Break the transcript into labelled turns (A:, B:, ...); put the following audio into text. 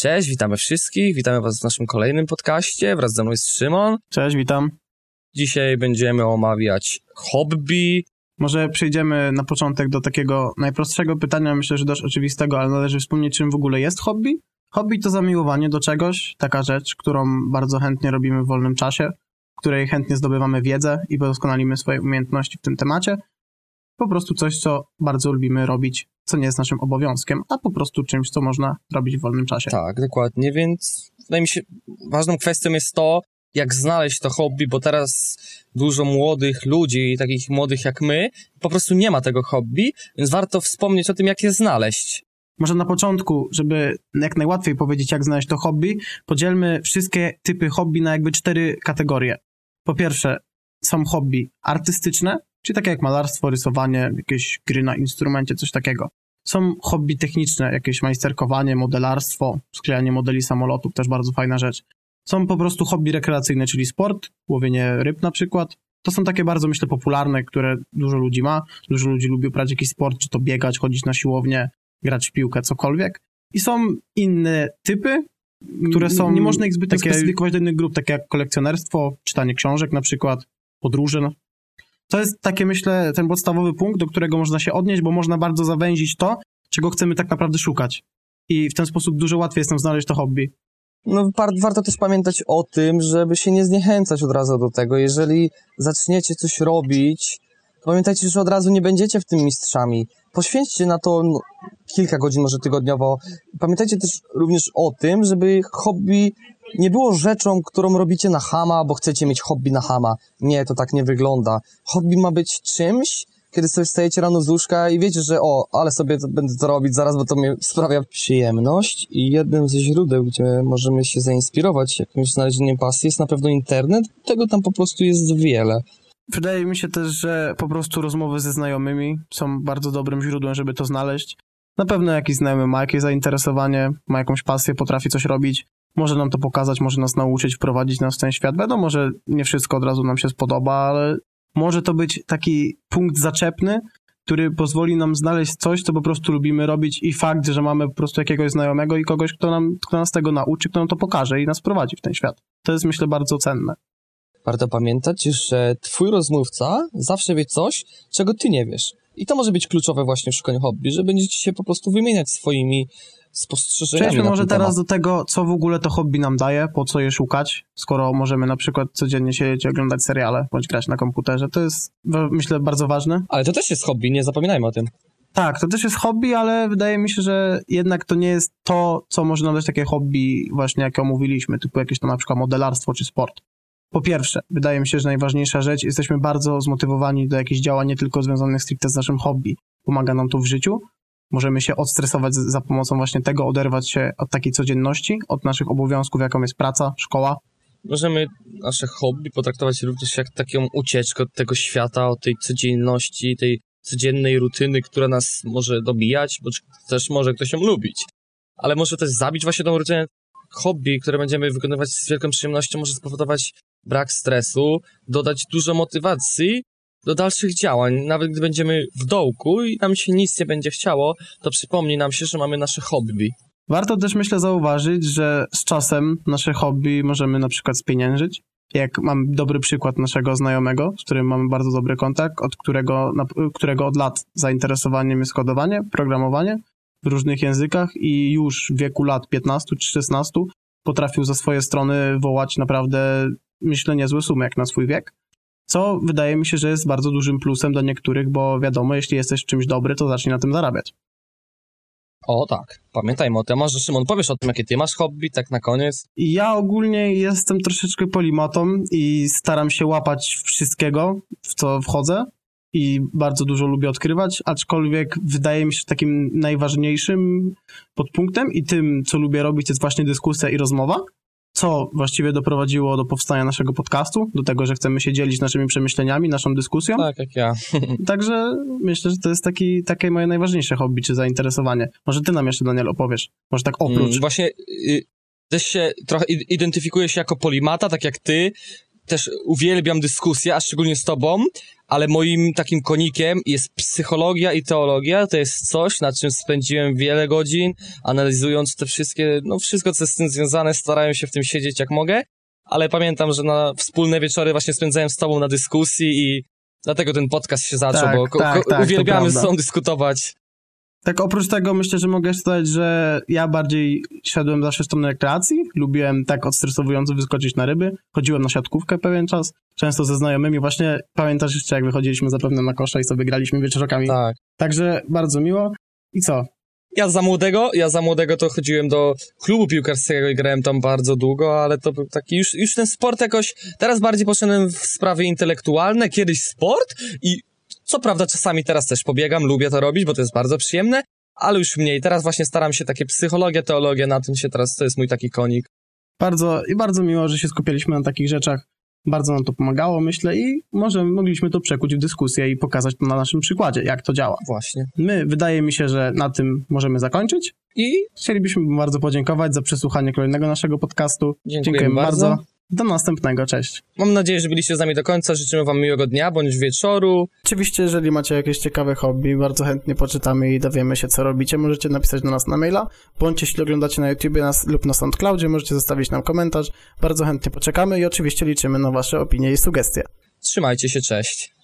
A: Cześć, witamy wszystkich, witamy was w naszym kolejnym podcaście, wraz ze mną jest Szymon.
B: Cześć, witam.
A: Dzisiaj będziemy omawiać hobby.
B: Może przejdziemy na początek do takiego najprostszego pytania, myślę, że dość oczywistego, ale należy wspomnieć, czym w ogóle jest hobby. Hobby to zamiłowanie do czegoś, taka rzecz, którą bardzo chętnie robimy w wolnym czasie, w której chętnie zdobywamy wiedzę i doskonalimy swoje umiejętności w tym temacie. Po prostu coś, co bardzo lubimy robić, co nie jest naszym obowiązkiem, a po prostu czymś, co można robić w wolnym czasie.
A: Tak, dokładnie, więc wydaje mi się, ważną kwestią jest to, jak znaleźć to hobby, bo teraz dużo młodych ludzi, takich młodych jak my, po prostu nie ma tego hobby, więc warto wspomnieć o tym, jak je znaleźć.
B: Może na początku, żeby jak najłatwiej powiedzieć, jak znaleźć to hobby, podzielmy wszystkie typy hobby na jakby cztery kategorie. Po pierwsze, są hobby artystyczne, czyli takie jak malarstwo, rysowanie, jakieś gry na instrumencie, coś takiego. Są hobby techniczne, jakieś majsterkowanie, modelarstwo, sklejanie modeli samolotów, też bardzo fajna rzecz. Są po prostu hobby rekreacyjne, czyli sport, łowienie ryb na przykład. To są takie bardzo, myślę, popularne, które dużo ludzi ma. Dużo ludzi lubi uprawiać jakiś sport, czy to biegać, chodzić na siłownię, grać w piłkę, cokolwiek. I są inne typy, które są... Nie można ich zbyt takie... specyfikować do innych grup, takie jak kolekcjonerstwo, czytanie książek na przykład, podróże. To jest takie, myślę, ten podstawowy punkt, do którego można się odnieść, bo można bardzo zawęzić to, czego chcemy tak naprawdę szukać. I w ten sposób dużo łatwiej jest nam znaleźć to hobby.
A: No, warto też pamiętać o tym, żeby się nie zniechęcać od razu do tego. Jeżeli zaczniecie coś robić, to pamiętajcie, że od razu nie będziecie w tym mistrzami. Poświęćcie na to no, kilka godzin, może tygodniowo. Pamiętajcie też również o tym, żeby hobby nie było rzeczą, którą robicie na hama, bo chcecie mieć hobby na hama. Nie, to tak nie wygląda. Hobby ma być czymś, kiedy sobie wstajecie rano z łóżka i wiecie, że o, ale sobie to, będę to robić zaraz, bo to mi sprawia przyjemność i jednym ze źródeł, gdzie możemy się zainspirować jakimś znalezieniem pasji jest na pewno internet. Tego tam po prostu jest wiele.
B: Wydaje mi się też, że po prostu rozmowy ze znajomymi są bardzo dobrym źródłem, żeby to znaleźć. Na pewno jakiś znajomy ma jakieś zainteresowanie, ma jakąś pasję, potrafi coś robić. Może nam to pokazać, może nas nauczyć, wprowadzić nas w ten świat. Wiadomo, że nie wszystko od razu nam się spodoba, ale może to być taki punkt zaczepny, który pozwoli nam znaleźć coś, co po prostu lubimy robić i fakt, że mamy po prostu jakiegoś znajomego i kogoś, kto, nam, kto nas tego nauczy, kto nam to pokaże i nas prowadzi w ten świat. To jest, myślę, bardzo cenne.
A: Warto pamiętać, że twój rozmówca zawsze wie coś, czego ty nie wiesz. I to może być kluczowe właśnie w szukaniu hobby, że będziecie się po prostu wymieniać swoimi spostrzeżeniami.
B: Przejdźmy może teraz do tego, co w ogóle to hobby nam daje, po co je szukać, skoro możemy na przykład codziennie siedzieć i oglądać seriale, bądź grać na komputerze. To jest, myślę, bardzo ważne.
A: Ale to też jest hobby, nie zapominajmy o tym.
B: Tak, to też jest hobby, ale wydaje mi się, że jednak to nie jest to, co może nam dać takie hobby właśnie, jakie omówiliśmy, typu jakieś tam na przykład modelarstwo czy sport. Po pierwsze, wydaje mi się, że najważniejsza rzecz, jesteśmy bardzo zmotywowani do jakichś działań nie tylko związanych stricte z naszym hobby. Pomaga nam to w życiu, Możemy się odstresować za pomocą właśnie tego, oderwać się od takiej codzienności, od naszych obowiązków, jaką jest praca, szkoła.
A: Możemy nasze hobby potraktować również jak taką ucieczkę od tego świata, od tej codzienności, tej codziennej rutyny, która nas może dobijać, bo też może ktoś ją lubić. Ale może też zabić właśnie tą rutynę. Hobby, które będziemy wykonywać z wielką przyjemnością, może spowodować brak stresu, dodać dużo motywacji do dalszych działań. Nawet gdy będziemy w dołku i nam się nic nie będzie chciało, to przypomni nam się, że mamy nasze hobby.
B: Warto też myślę zauważyć, że z czasem nasze hobby możemy na przykład spieniężyć. Jak mam dobry przykład naszego znajomego, z którym mamy bardzo dobry kontakt, od którego, którego od lat zainteresowaniem jest kodowanie, programowanie w różnych językach i już w wieku lat 15 czy 16 potrafił ze swojej strony wołać naprawdę, myślę, niezłe sumy jak na swój wiek co wydaje mi się, że jest bardzo dużym plusem dla niektórych, bo wiadomo, jeśli jesteś czymś dobry, to zacznij na tym zarabiać.
A: O tak, pamiętajmy o tym. Może Szymon, powiesz o tym, jakie ty masz hobby, tak na koniec?
B: Ja ogólnie jestem troszeczkę polimatą i staram się łapać wszystkiego, w co wchodzę i bardzo dużo lubię odkrywać, aczkolwiek wydaje mi się, takim najważniejszym podpunktem i tym, co lubię robić, jest właśnie dyskusja i rozmowa, co właściwie doprowadziło do powstania naszego podcastu, do tego, że chcemy się dzielić naszymi przemyśleniami, naszą dyskusją.
A: Tak, jak ja.
B: Także myślę, że to jest taki, takie moje najważniejsze hobby czy zainteresowanie. Może ty nam jeszcze, Daniel, opowiesz. Może tak oprócz. Mm,
A: właśnie y, też się trochę identyfikuję się jako polimata, tak jak ty. Też uwielbiam dyskusję, a szczególnie z tobą, ale moim takim konikiem jest psychologia i teologia. To jest coś, nad czym spędziłem wiele godzin, analizując te wszystkie, no wszystko, co jest z tym związane, starałem się w tym siedzieć jak mogę, ale pamiętam, że na wspólne wieczory właśnie spędzałem z tobą na dyskusji i dlatego ten podcast się zaczął,
B: Tak,
A: bo
B: tak, tak,
A: uwielbiamy z sobą dyskutować.
B: Tak oprócz tego myślę, że mogę dodać, że ja bardziej szedłem zawsze w stronę rekreacji. Lubiłem tak odstresowująco wyskoczyć na ryby. Chodziłem na siatkówkę pewien czas. Często ze znajomymi. Właśnie pamiętasz jeszcze, jak wychodziliśmy zapewne na kosze i sobie graliśmy wieczorkami.
A: Tak.
B: Także bardzo miło. I co?
A: Ja za młodego, ja za młodego to chodziłem do klubu piłkarskiego i grałem tam bardzo długo, ale to był taki już, już ten sport jakoś, teraz bardziej poszedłem w sprawy intelektualne, kiedyś sport i co prawda czasami teraz też pobiegam, lubię to robić, bo to jest bardzo przyjemne, ale już mniej. Teraz właśnie staram się takie psychologia, teologia, na tym się teraz, to jest mój taki konik.
B: Bardzo i bardzo miło, że się skupialiśmy na takich rzeczach. Bardzo nam to pomagało, myślę, i może mogliśmy to przekuć w dyskusję i pokazać to na naszym przykładzie, jak to działa.
A: Właśnie.
B: My, wydaje mi się, że na tym możemy zakończyć.
A: I
B: Chcielibyśmy bardzo podziękować za przesłuchanie kolejnego naszego podcastu.
A: Dziękujemy bardzo.
B: Do następnego, cześć.
A: mam nadzieję, że byliście z nami do końca. Życzymy wam miłego dnia bądź wieczoru.
B: Oczywiście, jeżeli macie jakieś ciekawe hobby, bardzo chętnie poczytamy i dowiemy się, co robicie. Możecie napisać do nas na maila, bądź jeśli oglądacie na YouTubie nas lub na SoundCloudzie, możecie zostawić nam komentarz. Bardzo chętnie poczekamy i oczywiście liczymy na wasze opinie i sugestie.
A: Trzymajcie się, cześć.